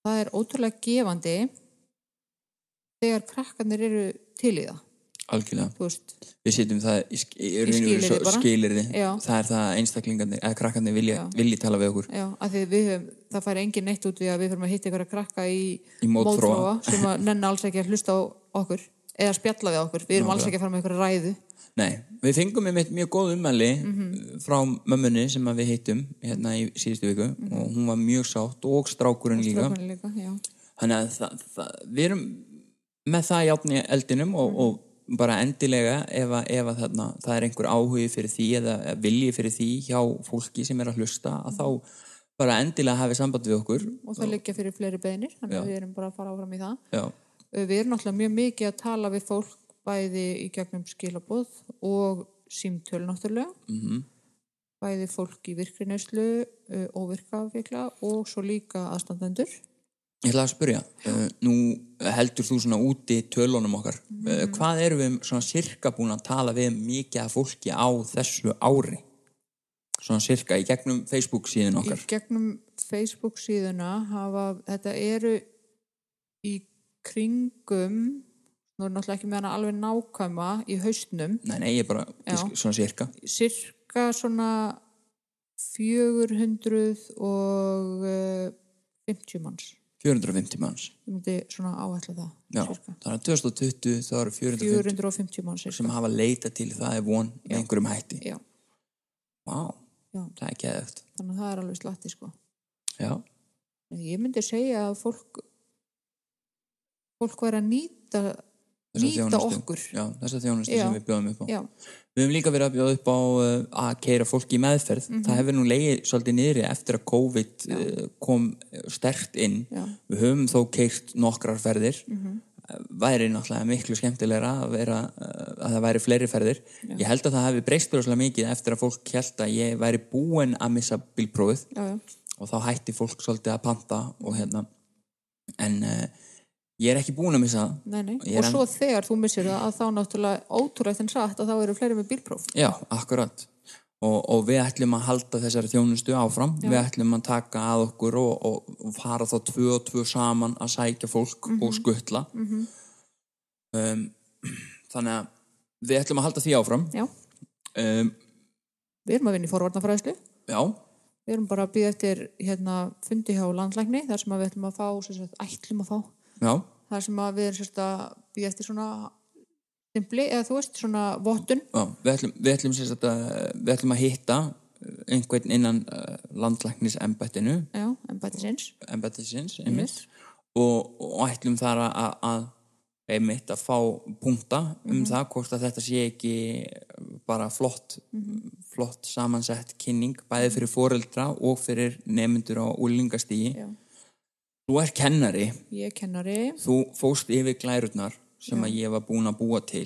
Það er ótrúlega gefandi þegar krakkarnir eru til í það, Algjörlega. Við sitjum það í, í, í skilyrði bara. skilirði. Það er það að einstaklingarnir, eða krakkarnir vilja, vilja tala við okkur. Já, við höfum, það fær engin neitt út við að við fyrir að hitta ykkur að krakka í, Í mótþróa. sem að nenni alls ekki að hlusta á okkur eða spjalla við okkur, við erum alls ekki að fara með að ræðu Nei, við fengum með mitt mjög góð ummæli Mhm. frá mömmunni sem við hittum hérna í síðustu viku og hún var mjög sátt og strákurinn líka. Líka. Þannig að það, það, við erum með það í eldinum og, Mhm. og bara endilega ef, að, ef að þarna, það er einhver áhugi fyrir því eða vilji fyrir því hjá fólki sem er að hlusta að þá bara endilega hafi samband við okkur. og það liggja fyrir fleiri beðinir þannig að við erum bara að fara áfram í það Já, við erum náttúrulega mjög mikið að tala við fólk bæði í gegnum skilabóð og símtöl náttúrulega mhm, bæði fólk í virkri neyslu uh, óvirkafikla og svo líka aðstandendur Ég ætla að spyrja, uh, nú heldur þú svona úti tölunum okkar. Mhm. Uh, hvað erum við svona sirka búin að tala við mikið af fólki á þessu ári? Svona sirka í gegnum Facebook síðan okkar. í gegnum Facebook síðuna hafa, þetta eru í kringum nú er náttúrulega ekki með hana alveg nákvæma í haustnum Nei, nei, ég er bara Já. svona sirka. cirka svona 400 og uh, 50 manns 450 manns. ég myndi svona áætla það Já, cirka. þannig að 2020 þá eru 450 450 manns cirka. sem hafa leita til það er von með Já. einhverjum hætti. Já, Vá, já, það er geðögt. þannig að það er alveg slatti sko. Já, ég myndi segja að fólk fólk væri að nýta nýta okkur Já, þessa þjónustu Já. sem við bjóðum upp á. já, Við höfum líka verið að bjóða upp á uh, að keira fólki í meðferð. Mhm. Það hefur nú leiði svolítið niðri eftir að COVID uh, kom stert inn. Mhm. Við höfum þó keirt nokkrar ferðir. Mm -hmm. Væri náttúrulega miklu skemmtilegra að vera að það væri fleiri ferðir ég held að það hafi breyst rosalega mikið eftir að fólk held að ég væri búin að missa já, og þá hætti fólk svolítið að panta og hérna en ég er ekki búin að missa það. Nei, nei. Og svo þegar þú missir það að þá náttúrulega ótrúlegt en satt að þá eru fleiri með bílpróf. Já, akkurat. Og, og við ætlum að halda þessari þjónustu áfram. Við ætlum að taka að okkur og, og, og fara þá tvö og tvö saman að sækja fólk og skuttla um, þannig að við ætlum að halda því áfram. Já, um, við erum að vinna í forvarnafræðslu. Já, við erum bara að býða eftir hérna, fundi hjá landlækni þar sem við ætlum að fá ætlum að fá já, þar sem við erum sérst að býða eftir svona stimpli eða þú veist svona vottun. Já við ætlum, við ætlum, sagt að, við ætlum að hitta einhvern innan uh, landlæknis embættinu já, embættisins. Embættisins einmitt. og, og ætlum þar að, að, einmitt að fá punkta um það hvort að þetta sé ekki bara flott flott samansett kynning bæði fyrir foreldra og fyrir nefndur á úlingastígi Já. Þú er kennari. Ég er kennari. Þú fóst yfir glærurnar sem að ég var búin að búa til.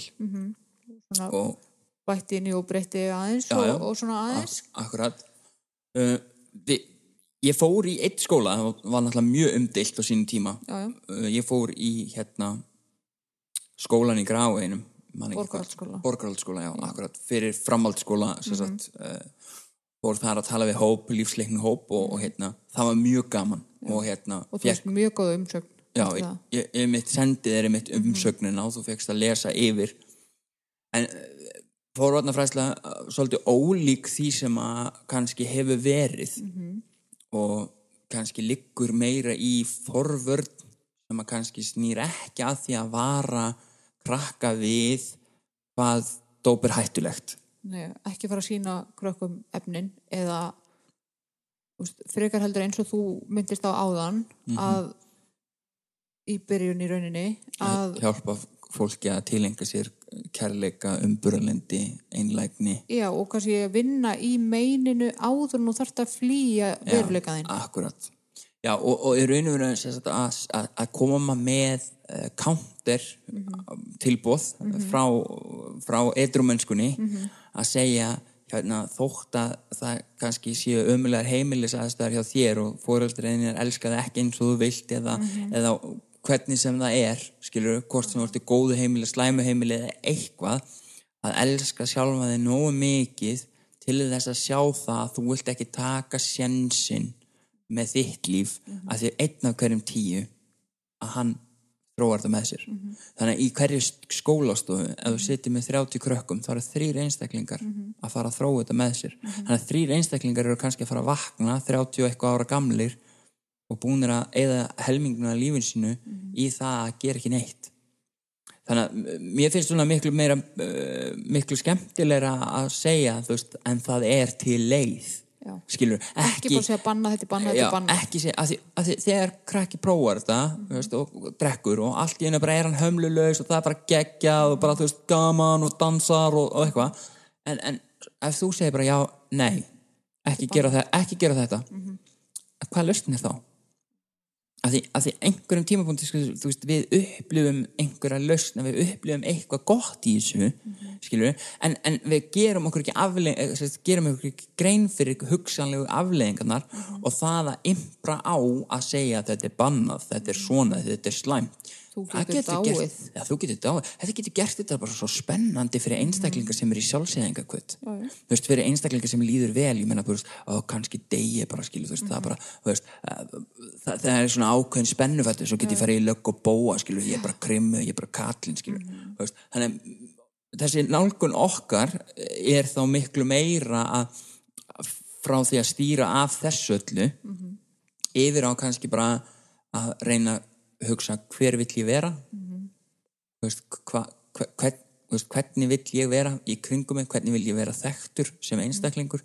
Svona og bætti inn í og breytti aðeins Já, já. og, og svona aðeins. akkurat. Uh, við, ég fór í eitt skóla það var náttúrulega mjög umdilt á sínum tíma. Já, já, uh, ég fór í hérna skólan í ekki hvað- Borgarholtsskóla. Borgarholtsskóla, já, akkurat. Fyrir framhaldsskóla sem sagt uh, fór þar að tala við hóp, lífsleikni hóp og, og hérna, það var mjög gaman og hérna, og þú veist mjög góða umsögn já, ég, það. ég, ég mitt sendið er mitt umsögnina og þú fegst að lesa yfir. En uh, fórvarnafræðsla uh, svolítið ólík því sem að kannski hefur verið. Og kannski liggur meira í forvörn sem að kannski snýr ekki að því að vara krakka við hvað dóp er hættulegt Nei, ekki fara að sína krökkum efnin eða veist, frekar heldur eins og þú myndist á áðan Mhm. að í byrjun í rauninni að hjálpa fólki að tilenga sér kærleika, umburalendi einlægni. Já, og kannski að vinna í meininu áður en þú þarft að flýja veruleikaðinn Akkurat. Já, og, og í raun og veru sem sagt, að, að, koma með uh, counter tilbóð frá, frá edrumennskunni að segja hérna, þótt að það kannski séu ömulegar heimilis aðstæðar hjá þér og fóreldreðinir elska það ekki eins og þú vilt eða, eða hvernig sem það er skilur, hvort sem þú ert í góðu heimili, slæmu heimili eða eitthvað að elska sjálfa þig nógu mikið til þess að sjá það að þú vilt ekki taka sjensin með þitt líf að því einn af hverjum tíu að hann þróar það með sér. Þannig að í hverju skólastofu ef þú situr með 30 krökkum þá eru þrýr einstaklingar að fara að þróa þetta með sér. Þannig að þrýr einstaklingar eru kannski að fara að vakna 30 og eitthvað ára gamlir og búnir að eða helminguna lífin sínu í það að gera ekki neitt. Þannig að mér finnst svona miklu meira uh, miklu skemmtilegra að segja veist, en það er til leið. Skilur, ekki ekki, banna þetta er banna þetta er banna því, þegar krakki prófar þetta þú veist, og, drekkur og allt í henni bara er hann hömlulegs og það er bara geggjað og bara þú veist gaman og dansar og, og eitthvað. En, en ef þú segir bara já, nei ekki gera, það, ekki gera þetta hvað er lausnin þá? Að því, að því einhverjum tímapunkti sko, veist, við upplifum einhverja lausna, við upplifum eitthvað gott í þessu skilur en, en við gerum okkur ekki afleið gerum okkur ekki grein fyrir hugsanlegu afleiðingarnar og það að impra á að segja að þetta er bannað þetta er svona, þetta er slæmt Þú Það getur gert, dáið. já, þú getur dáið. Þetta getur gert þetta bara svo spennandi fyrir einstaklingar sem er í sjálfsæðingakvöld Já, já. þú veist, fyrir einstaklingar sem líður vel ég menna, þú veist, ó, kannski degi bara skilu, þú veist, það er bara, þú veist uh, það, það er svona ákveðin spennufættu svo get ég farið í lögg og bóa, skilu, ég er bara krimmu, ég er bara kallinn, skilu þú veist, þannig þessi nálgun okkar er þá miklu meira að frá því að stýra af þessu öllu yfir á kannski bara að reyna að hugsa hver vill ég vera? Þú veist, hva, hva, hvern, veist, hvernig vill ég vera í kringum mig, hvernig vill ég vera þekktur sem einstaklingur?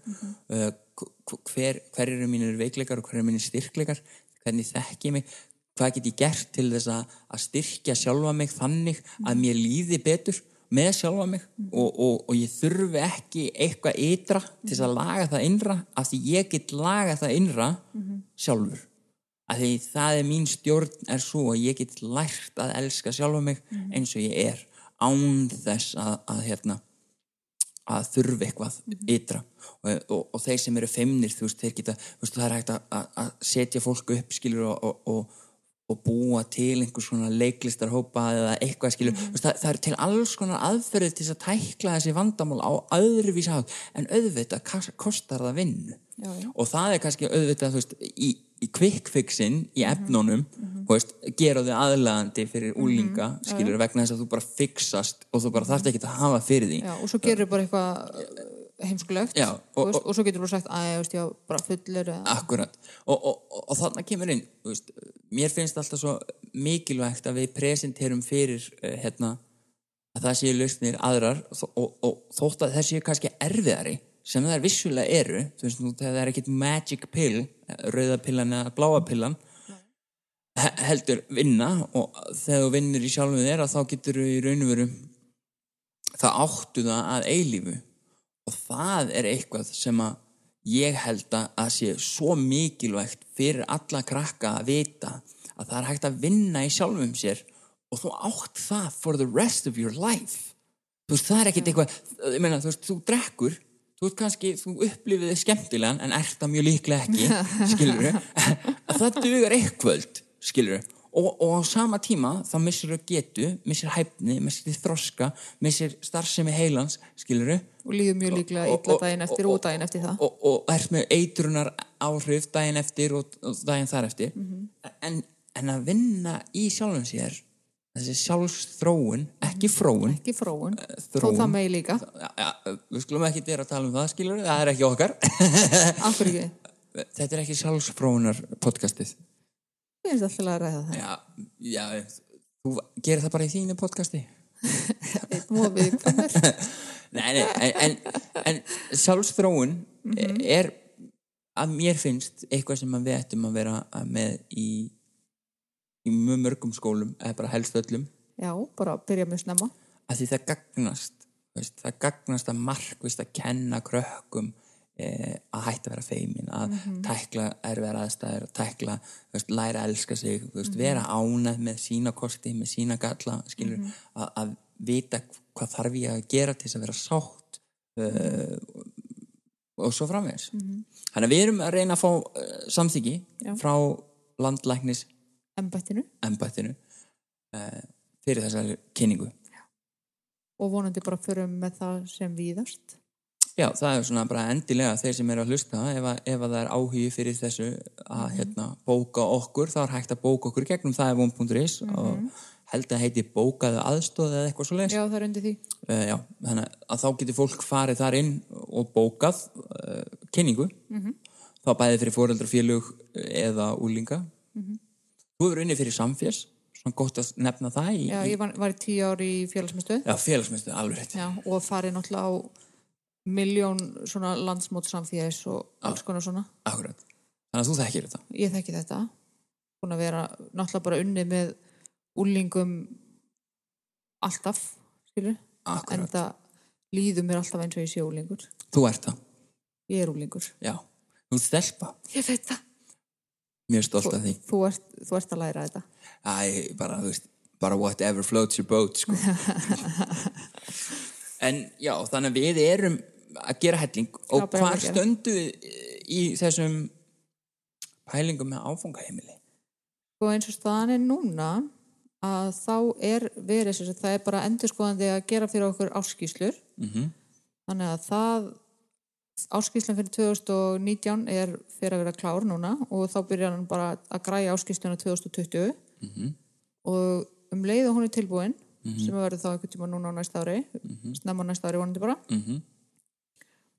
Uh, hv- hver, hver eru mínir veikleikar og hver eru mínir styrkleikar? Hvernig þekki ég mig? Hvað get ég gert til þess að, að styrkja sjálfa mig þannig að mér líði betur með sjálfa mig? Og, og, og ég þurfi ekki eitthvað ytra til þess að laga það innra af því ég get laga það innra sjálfur að því það er mín stjórn er svo að ég get lært að elska sjálfa mig eins og ég er án þess að, að hérna að þurfi eitthvað ytra. Og, og, og þeir sem eru feimnir þú veist, þeir geta, þú veist, það er hægt að, að- setja fólk upp, skilur og, og, búa til einhvers svona leiklistarhópa eða eitthvað skilur. Mm það, það eru til alls konar aðferðið til þess að tækla þessi vandamál á öðruvísi hátt. En auðvitað kostar það já. og það er kannski auðvitað þú veist, í, í quick fixin í efnunum þú veist, gera þau aðlagandi fyrir úlinga skilur vegna þess að þú bara fixast og þú bara þarft ekki að hafa fyrir því. Já, og svo gerir bara eitthvað heimskulegt Já, og, og- veist, og, svo getur þú sagt að ég veist, já, bara fullur Akkurat. Og, og, og, og þarna kemur inn veist, mér finnst alltaf svo mikilvægt að við presenterum fyrir uh, hérna, að það séu lausnir aðrar og, og, og þótt að það séu kannski erfiðari sem það er vissulega eru þú veist, nú, það er ekkit magic pill rauðapillan eða bláapillan he- heldur vinna og þegar þú vinnur í sjálfum þér þá getur þú í raun og veru það áttu það að eilífu. Og það er eitthvað sem að ég held að sé svo mikilvægt fyrir alla krakka að vita að það er hægt að vinna í sjálfum sér og þú átt það for the rest of your life. Þú veist, það er ekkit eitthvað meina, þú veist, þú drekkur þú veist kannski, þú upplifið þið skemmtilegan en ert það mjög líklega ekki (laughs) skilur að það dugar eitthvöld skilur og, og á sama tíma þá missir þau getu, missir hæfni missir þið þroska, missir starfsemi heilans skilur og líður mjög líklega Og- illa og- daginn eftir og daginn eftir það. Og, og ert með eitrunar áhrif daginn eftir og, og daginn þar eftir. Mhm. en, en að vinna í sjálfum sér þessi sjálfsþróun, ekki fróun. Ekki fróun, þó þróun. það megi líka. Ja, ja, við skulum ekki vera að tala um það skilur, það er ekki okkar. (laughs) Hverju ekki, þetta er ekki sjálfsfróunar podcastið. Ég finnst alltaf að ræða það. Já, já, þú gerir það bara í þínu podcasti. (laughs) Einn mófið (laughs) nei, nei, en, en, en sjálfsþróun er að mér finnst eitthvað sem við ættum að vera með í í mjög mörgum skólum eða bara helst öllum. Já, bara byrja með snemma. Að því það gagnast veist, það gagnast að markvist að kenna krökkum eh, að hætta að vera feimin að tækla erfiðar aðstæður að tækla, þú veist, læra að elska sig veist, vera ánæð með sína kosti með sína galla, skilur að, að vita hvað þarf ég að gera til þess að vera sátt uh, og svo framvegis. Þannig að við erum að reyna að fá uh, samþyggi Já. frá landlæknis embættinu. Embættinu uh, fyrir þessari kynningu. Og vonandi bara förum með það sem víðast. Já, það er svona bara endilega þeir sem eru að hlusta ef, að, ef að það er áhugi fyrir þessu að hérna, bóka okkur þá er hægt að bóka okkur gegnum það er von.is og held að heiti bókaðu aðstóð eða eitthvað svo leis já, það er undir því. Uh, já, þannig að þá getur fólk farið þar inn og bókað uh, kynningu. Þá bæði fyrir fóreldra eða úlinga Þú hefur unni fyrir samféls svona gott að nefna það í, já, ég var, var í tíu ár í félagsmyndstöð já, félagsmyndu, alveg rétt. Já, og farið náttúrulega á miljón svona landsmót samfélags og alls konar svona. Akkurat, þannig að þú þekkir þetta. Ég þekki þetta. Búin að vera náttúrulega bara unnið með úlingum alltaf skilur, en Akkurat, það líður mér alltaf eins og ég sé úlingur þú ert það, ég er úlingur, já. Þú ert stelpa, ég veit það mjög stolt af því þú ert, þú ert að læra þetta Æ, bara, veist, bara whatever floats your boat, sko. (laughs) en já, þannig að við erum að gera helling og Já, bara hvar að gera. stöndu í þessum pælingum með áfangaheimili? og eins og staðan er núna að þá er verið það er bara endurskoðandi að gera fyrir okkur áskýslur Mm þannig að það áskýslan fyrir 2019 er fyrir að vera klár núna og þá byrjar hann bara að græja áskýsluna 2020 Mhm. og um leið og hún er tilbúin sem að verður þá einhvern tíma núna á næsta ári snemma á næsta ári vonandi bara -hmm.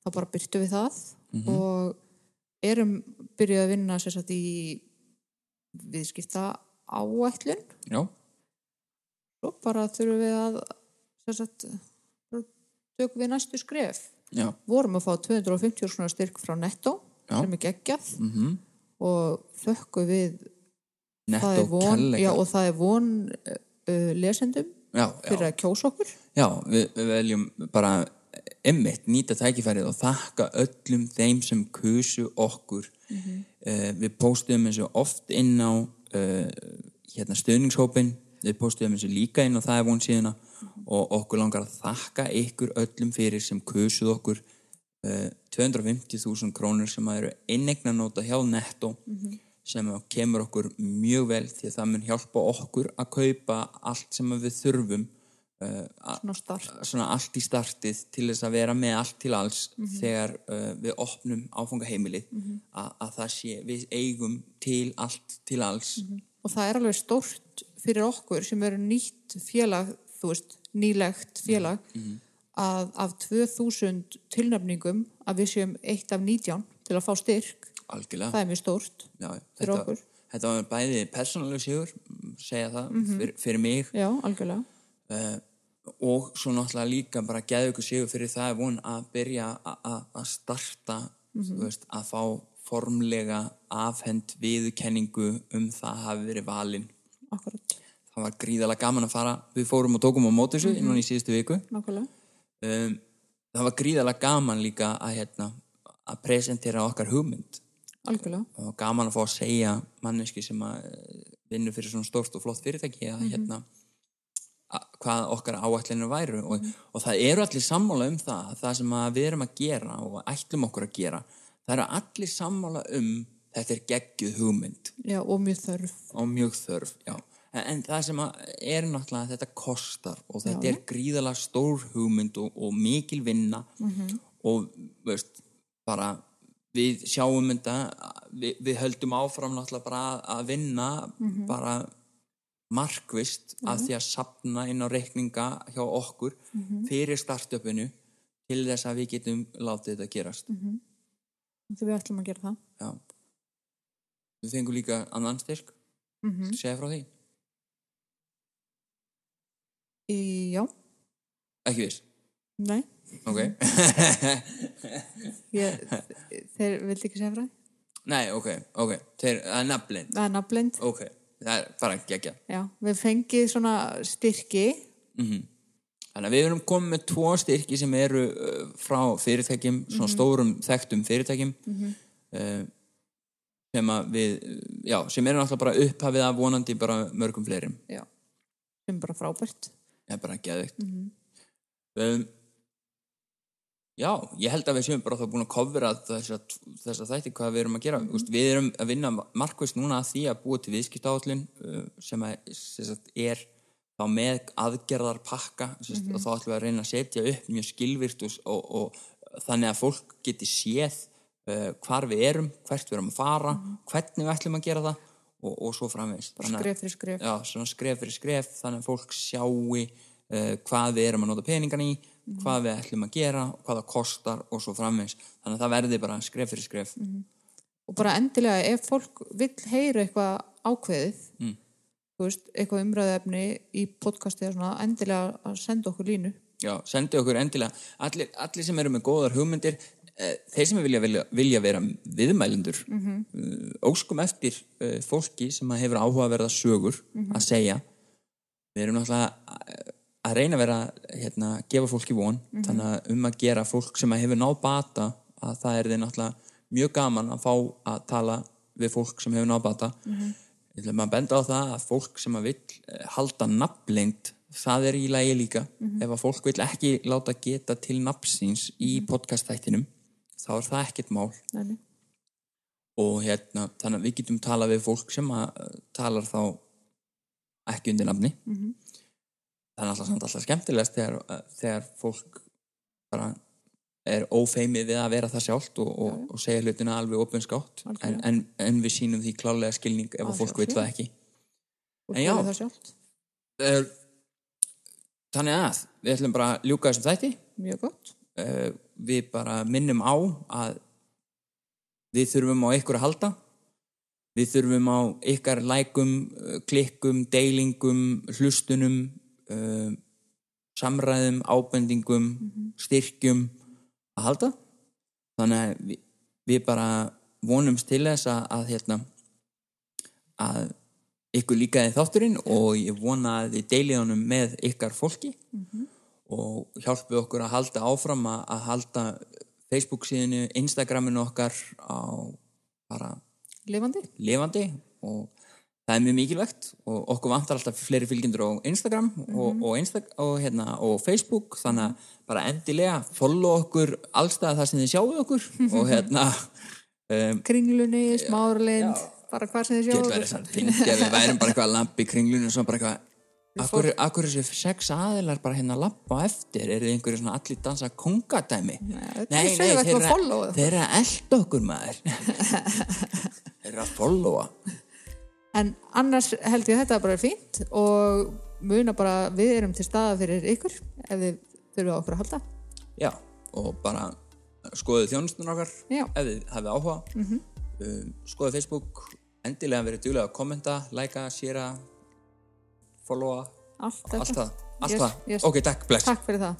þá bara byrtu við það og erum byrjuð að vinna sér satt í viðskipta áætlun Já, svo bara þurfum við að sér satt bara tökum við næstu skref já, vorum að fá 250 svona styrk frá netto sem er geggjað. Mm og þökku við netto von, já, og það er von uh, lesendum já, fyrir að kjósa okkur. Já við, við veljum bara emmitt nýta tækifærið og þakka öllum þeim sem kusu okkur. Mhm. uh, við póstuðum þessu oft inn á uh, hérna stöðningshópin við póstuðum þessu líka inn á það er von síðuna og okkur langar að þakka ykkur öllum fyrir sem kusuð okkur uh, 250.000 krónur sem að eru innegna nota hjá Netto sem að kemur okkur mjög vel því að það mun hjálpa okkur að kaupa allt sem við þurfum uh, Svona svona allt í startið til þess að vera með allt til alls þegar uh, við opnum áfangaheimilið að, að það sé, við eigum til allt til alls. Og það er alveg stórt fyrir okkur sem eru nýtt félag, þú veist, nýlegt félag, að af 2000 tilnefningum að við séum eitt af 19 til að fá styrk. algjörlega Það er mjög stórt. Já, fyrir þetta, okkur. þetta var bæði persónuleg sigur segja það fyr, fyrir mig Já, algjörlega. uh, og svo náttúrulega líka bara geðu ykkur sigur fyrir það er von að byrja að starta þú veist, að fá formlega afhend viðurkenningu um það hafi verið valinn Akkurat. Það var gríðalega gaman að fara. Við fórum og tókum á móti þessu mm í síðustu viku. Um, það var gríðalega gaman líka að, hérna, að presentera okkar hugmynd. Algjörlega. og gaman að fá að segja manneski sem að eh, vinnur fyrir svona stórt og flott fyrirtæki að hérna að, hvað okkar áætlinu væru. Og, og það eru allir sammála um það það sem við erum að gera og ætlum okkur að gera það eru allir sammála um þetta er geggjuð hugmynd. Já, og mjög þörf. og mjög þörf já. En, það sem að er náttúrulega að þetta kostar og þetta Já. er gríðalega stór hugmynd og, og mikil vinna og veist, bara við sjáum þetta við, við höldum áfram náttúrulega bara að- að vinna bara markvist af því að sapna inn á reikninga hjá okkur fyrir startupinu til þess að við getum látið þetta gerast. Þegar við ætlum að gera það. já. Við fengum líka annan styrk. Mm segja frá því, Já, ekki viss nei. ok (laughs) Ég, þeir vildi ekki segja frá því. nei, ok, ok, þeir, það er nafnblind Það er nafnblind. ok, það er bara gegja Já, við fengið svona styrki. þannig að við erum komið með tvo styrki sem eru uh, frá fyrirtækjum svona stórum þekktum fyrirtækjum uh, sem að við já, sem eru náttúrulega bara upphafið að vonandi bara mörgum fleirum Já. Sem bara frábært. Er bara geðvikt um, já, ég held að við séum bara þá búin að kofra þessa, þessa þætti hvað við erum að gera. Mm við erum að vinna markvist núna að því að búa til viðskiptáallin uh, sem, að, sem sagt, er þá með aðgerðar pakka mm og þá ætlum við að reyna að setja upp mjög skilvirt og, og, og þannig að fólk geti séð uh, hvar við erum, hvert við erum að fara hvernig við ætlum að gera það og, og svo framvegis Þannig að- Skref fyrir skref. já, skref fyrir skref þannig að fólk sjáu uh, hvað við erum að nota peningan í hvað við ætlum að gera, hvað það kostar og svo framvegis, þannig að það verði bara skref fyrir skref Og bara endilega ef fólk vill heyra eitthvað ákveðið, Mm. veist, eitthvað umræðefni í podcasti svona, endilega að senda okkur línu. já, sendi okkur endilega allir, allir sem eru með góðar hugmyndir þeir sem vilja, vilja, vilja vera viðmælendur mm óskum eftir uh, fólki sem að hefur áhuga að verða sögur að segja. Við erum náttúrulega að- að reyna að vera hérna, gefa fólki von. Þannig að um að gera fólk sem að hefur náð bata að það er þið náttúrulega mjög gaman að fá að tala við fólk sem hefur náð bata. Ég ætlum að benda á það að fólk sem að eh, halda nafnlengd það er í lagi líka. Ef að fólk vill ekki láta geta til nafnsins í podcastþættinum þá er það ekkert mál Nei, nei. og hérna, þannig að við getum talað við fólk sem að uh, talar þá ekki undir nafni Mhm. það er alltaf, skemmtilegast þegar, uh, þegar fólk bara er ófeimið við að vera það sjálft og, og, og segja hlutina alveg opinskátt en, en, en við sínum því klálega skilning ef Að að fólk veit það ekki En já. uh, Þannig að við ætlum bara að ljúka þessum þætti Mjög gott. uh, við bara minnum á að við þurfum á ykkur að halda. Við þurfum á ykkar lækum, klikkum, deilingum hlustunum uh, samræðum, ábendingum styrkjum að halda. Þannig að við, við bara vonumst til þess að, að hérna að ykkur líkaði þátturinn og ég vona að þið deilið honum með ykkar fólki og hjálpið okkur að halda áfram að, halda Facebook síðinu, Instagraminu okkar á bara Lifandi. lifandi og það er mjög mikilvægt og okkur vantar alltaf fleiri fylgjendur á Instagram og, og, Insta og, hérna, og Facebook þannig að bara endilega follow okkur allstað þar sem þið sjáu okkur og (laughs) hérna um, kringlunni, smáralind Já. bara hvað sem þið sjáu ef við værum bara eitthvað að lampa í kringlunum og svo bara eitthvað Akkur, akkur þessu sex aðilar bara hérna lappa á eftir, eru þið einhverju svona allir dansa kongadæmi? er að followa það. þeir eru að elda okkur maður. (laughs) þeir eru að followa. En annars held ég að þetta bara er fínt og muna bara við erum til staða fyrir ykkur ef þið þurfum okkur að halda. Já, og bara skoðið þjónustun okkar Já. ef þið hafið áhuga. um, skoðið Facebook, endilega verið duglega að kommenta, læka, séra, followa, Allt allt það. Allt Yes, það. yes. Ok, takk, bless. Takk fyrir það.